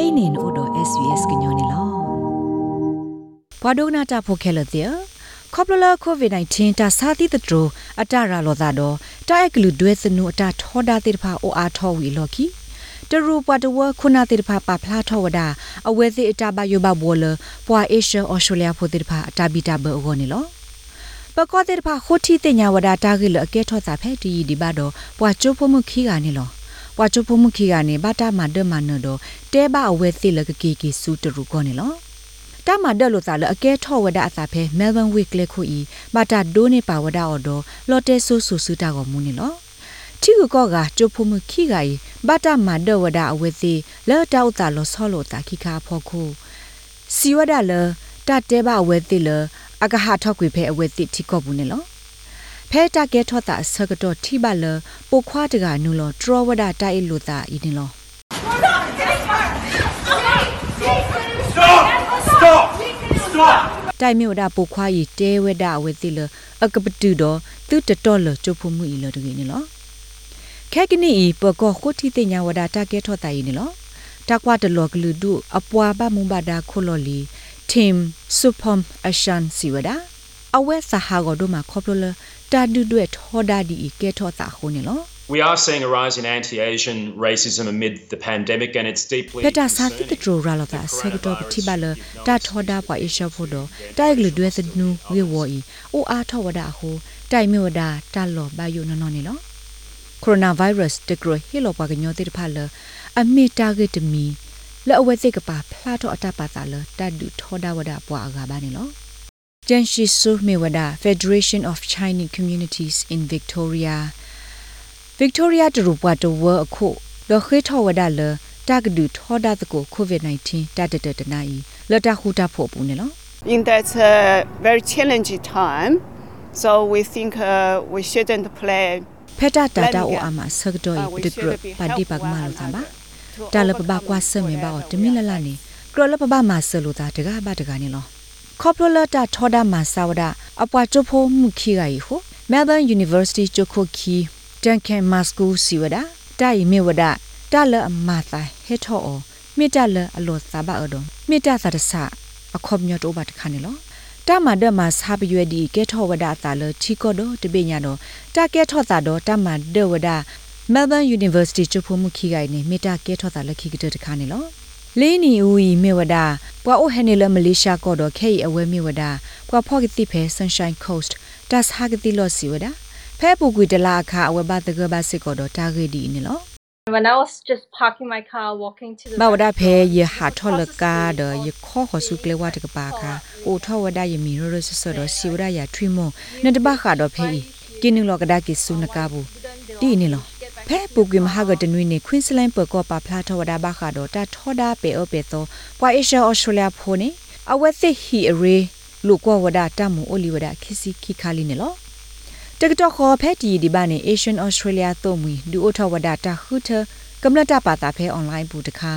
kainin odo svs gnyone lo pwadona ta phokhelo tia khoplola covid 19 ta sa ti tro atara lo da do ta eklu dwe snu ata thoda te pha o a tho wi lo ki တရူပတဝခုနာတိဖာပဖလာထောဝဒအဝဲစီအတာဘယောဘဘောလပွာအေရှအော်စတြေးလျဖိုတိဖာအတာဘီတာဘောဂောနေလောပကောတိဖာခိုတီတင်ညာဝဒတာဂိလအကဲထောစာဖဲတီဒီဘတော့ပွာချိုဖမှုခီကနေလော ပွာချိုဖမှုခီကနေဘာတာမဒမနတော့တဲဘအဝဲစီလကကီကီစူတရူကောနေလောတာမဒလို့စာလအကဲထောဝဒအစာဖဲ Melbourne Week လေခုဤဘာတာဒိုးနေပါဝဒအော်တော့လော်တဲဆူဆူဆူတာကိုမူနေလောတီကူကောကကျိုဖမှုခိကီဘာတာမဒဝဒအဝဲစီလော်တောက်တာလောဆောလို့တာခိခါဖောခုစီဝဒလတတဲဘအဝဲစီလအကဟာထောက်ကွေဖဲအဝဲစီတိကောဘူးနေလော ဖဲတာကဲထောတာဆကတော့ထိပါလပိုခွားတကနူလောဒရဝဒတိုက်လို့တာဤနေလော Stop! Stop! Stop! တိုင်မြို့ဒါပိုခွားရီတဲဝဒအဝဲစီလအကပတူတော့သူတတော်လကျုပ်ဖို့မှုဤလောတကင်းနေလောခဲကနီပကောခုတီတင်ညာဝဒတာကဲထောတာဤနေလောတကွာတလောကလူဒုအပွားဘမုံဘာဒါခိုလော်လီ team supom ashan siwada awe sahago do ma khoplo ta du dwe thoda di ke tho ta ho ne lo We are seeing a rise in anti-Asian racism amid the pandemic and it's deeply peta sa ti concerning. tro ra lo ta se to ti ba lo ta thoda pa isha pho do ta glu dwe se nu we wo i o a tho wada ho tai mi wada ta lo ba yu no no ne lo coronavirus te gro hi lo pa ga nyo ti pha lo a mi target mi လက်အဝဲစိတ်ကပါဖလာတော့အတပါတာလတတ်ဒူထော ဒဝဒပွားအကပါနေလောကျန်ရှိဆူမေဝဒ Federation of Chinese Communities in Victoria Victoria တရူပွားတဝအခုလခေထောဝဒလတကဒူထောဒတကို COVID-19 တတတတနာဤလတခုတာဖို့ပူနေလော in that uh, very challenging time. So we think uh, we shouldn't play ဖက်တာတာတာအိုအမဆကတော့ဤပဒကရပါဒီပကမလို့သဘာတာလပပကွာဆမေဘာတမီလလနေကရလပပမဆလို့တာတကားပါတကားနေလော ခေါပလလတာထောဒမဆာဝဒအပွားချဖို့မှုခီဂိုင်ဟု Melbourne University ချခိုခီတန်ကန်မတ်စကူစီဝဒတိုင်မေဝဒတာလအမသာဟေထောမေတလအလောစာဘာအဒုံမေတသာတဆအခေါပညတော့ဘာတခါနေလောတာမဒမဆာပရွေဒီကဲထောဝဒတာလချီကောဒတပိညာတော့တာကဲထောတာတော့တာမဒဝဒ Melbourne University ချဖို့မှုခီဂိုင်နေမေတာကဲထောတာလက်ခိကတတခါနေလော လေးနီဦးီမေဝဒပွာအိုဟနေလမလေးရှားကောတော့ခဲအဝဲမေဝဒပွာဖော့ကတိဖဲ Sunshine Coast တက်ဟာကတိလောစီဝဒဖဲပူကွေတလာအခအဝဲဘတကဘစစ်ကောတော့တာဂေဒီနေလော When I was just parking my car, walking to the ဘဝဒဖဲယဟာထောလကာဒယခောခဆုကလေဝတကပါခာအိုထောဝဒယမီရရဆဆဒစီဝဒယာထွိမနတဘခါတော့ဖဲဤကိ နုလောကဒါကိဆုနကဘူးဒီနေလောဖဲပုကွေမဟာကတနွေနေခွင်းစလန်ပကောပါဖလာထောဝဒဘခါတော့တာထောဒါပေအပေတော့ပွာအေရှာအော်စတြေးလျဖိုနေအဝဲသိဟီအရေလူကောဝဒတမူအိုလီဝဒခိစီခိခါလီနေလောတကတော့ခေါ်ဖဲတီဒီဘာနေ Asian Australia တို့မီဒူအိုထဝဒတာခုထကမ္လတာပါတာဖဲ online ဘူးတခါ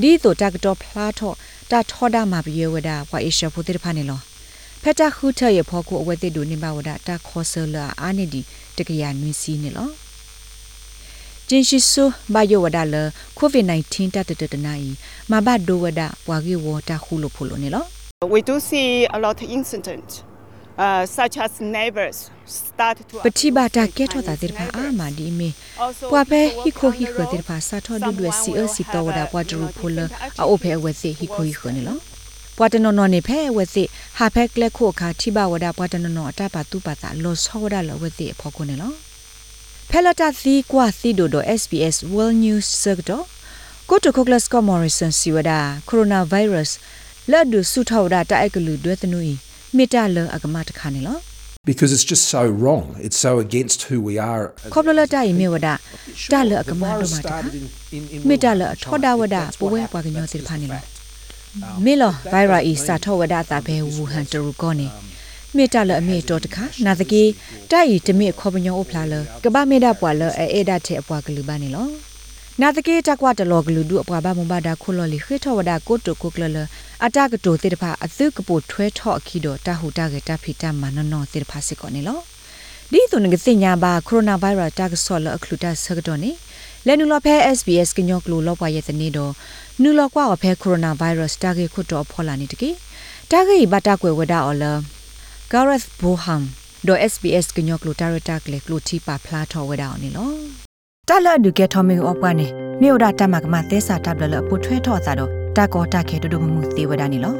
ဒီတော့တကတော့ဖလားတော့တာထောဒါမှာပြေဝဒပွာအေရှာဖိုတေဖာနေလောဖက်တာခုထရဖောကိုအဝဲတိဒူနေပါဝဒတာခေါ်ဆလာအာနေဒီတကရနွီစီနေလော ကျင်းရှိဆူဘယဝဒလကိုဗစ် -19 တတတတနာဤမဘဒိုဝဒပွာဂီဝတာခုလိုဖိုလိုနေလော We do see a lot of incidents, uh, such as neighbors start to ပတိဘာတာကဲထောတာတိဖာအာမာဒီမေပွာပဲဟီခိုဟီခတိဖာစာထောဒူဒွေစီအစီတော်ဝဒပွာဒရူဖိုလအိုဖဲဝဲစီဟီခိုဟီခနေလောပွာတနော်နော်နေဖဲဝဲစီဟာဖဲကလက်ခိုခါတိဘဝဒပွာတနော်နော်အတပါတူပါတာလောဆောဝဒလောဝဲစီအဖော်ကိုနေလော ဖဲလတာသီကွာသီဒိုဒို SBS World News Circle ကိုတိုကိုကလစ်ကောမော်ရီဆန်စီဝဒကိုရိုနာဗိုင်းရပ်စ်လက်ဒူဆုထောဒတာအက်ကလူဒွဲသနူဤမေတ္တာလအကမတခါနေလော because it's just so wrong. It's so against who we are. ခေါပလလတိုင်မေဝဒတာလအကမတော့မှာတခါမေတ္တာလထောဒဝဒပဝဲပွားကညောတိဖာနေလောမေလောဗိုင်ရာအီစာထောဝဒတာဘဲဝူဟန်တရူကောနေ မေတ္တာလအမေတော်တခါနာတကေတိုင်တမေခေါပညောအဖလာလကပမေဒပွာလအဲအေဒတဲ့အပွားကလူပါနေလောနာတကေတကွာတလောကလူဒုအပွားဘမဘဒါခိုလော်လီခေထောဝဒကိုတုကိုကလလအတကတိုတေတဖာအသုကပိုထွဲထော့အခီတော့တဟုတကတဖိတမနနောတေတဖာစစ်ကောနေလောဒီတုန်ကစညာဘာကိုရိုနာဗိုင်းရပ်တာကဆောလအခလူတာဆကတော့နေလဲနူလဖဲ SBS ကညောကလူလောပွားရဲ့တနေ့တော့နူလောကွာအဖဲကိုရိုနာဗိုင်းရပ်စ်တာဂေခုတော့ဖော်လာနေတကေတာဂေဘတာကွယ်ဝဒါအော်လာ Gareth Boham do SBS ကညောကလိုတာရတာကလေကလိုတီပါဖလာထော်ဝဒါအော်နီလောတာလဒုကေထော်မီအော့ပွားနေမြို့ဒါတမကမသက်စာတပ်လလပိုထွဲထော်သာတော့တာကောတာခဲတူတူမှုသေးဝဒါနီလော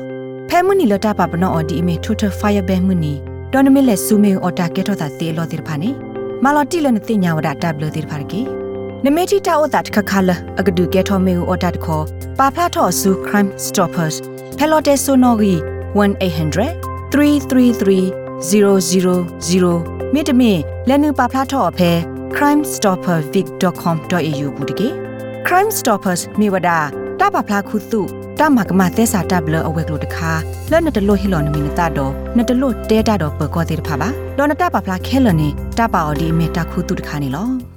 ဖဲမနီလတာပါပနောအော်ဒီအမေထူထဖိုင်ယာဘဲမနီဒေါ်နမီလက်ဆူမေအော်တာကေထော်သာသေးလောတိဖာနေမာလော်တီလနတိညာဝဒါတပ်လတိဖာကေနမေတီတာအိုတာတခခလာအကဒုကေထော်မေအော်တာတခေါ်ပါဖလာထော်ဆူ crime stoppers ဖဲလော်တေဆိုနိုဂီ1800 333 000မြစ်တမင်လက်နုပါဖလာထော့အဖဲ crimestoppervic.com.au ဘူးတကေ crime stoppers မြေဝဒတာပါဖလာခုစုတာမကမသက်စာတပ်လအဝဲကလို့တခါလက်နတလို့ဟီလော်နမီနတာတော့နတလို့တဲတာတော့ပကောသေးတဖာပါလောနတာပါဖလာခဲလနေတပါအော်ဒီမေတာခုတုတခါနေလော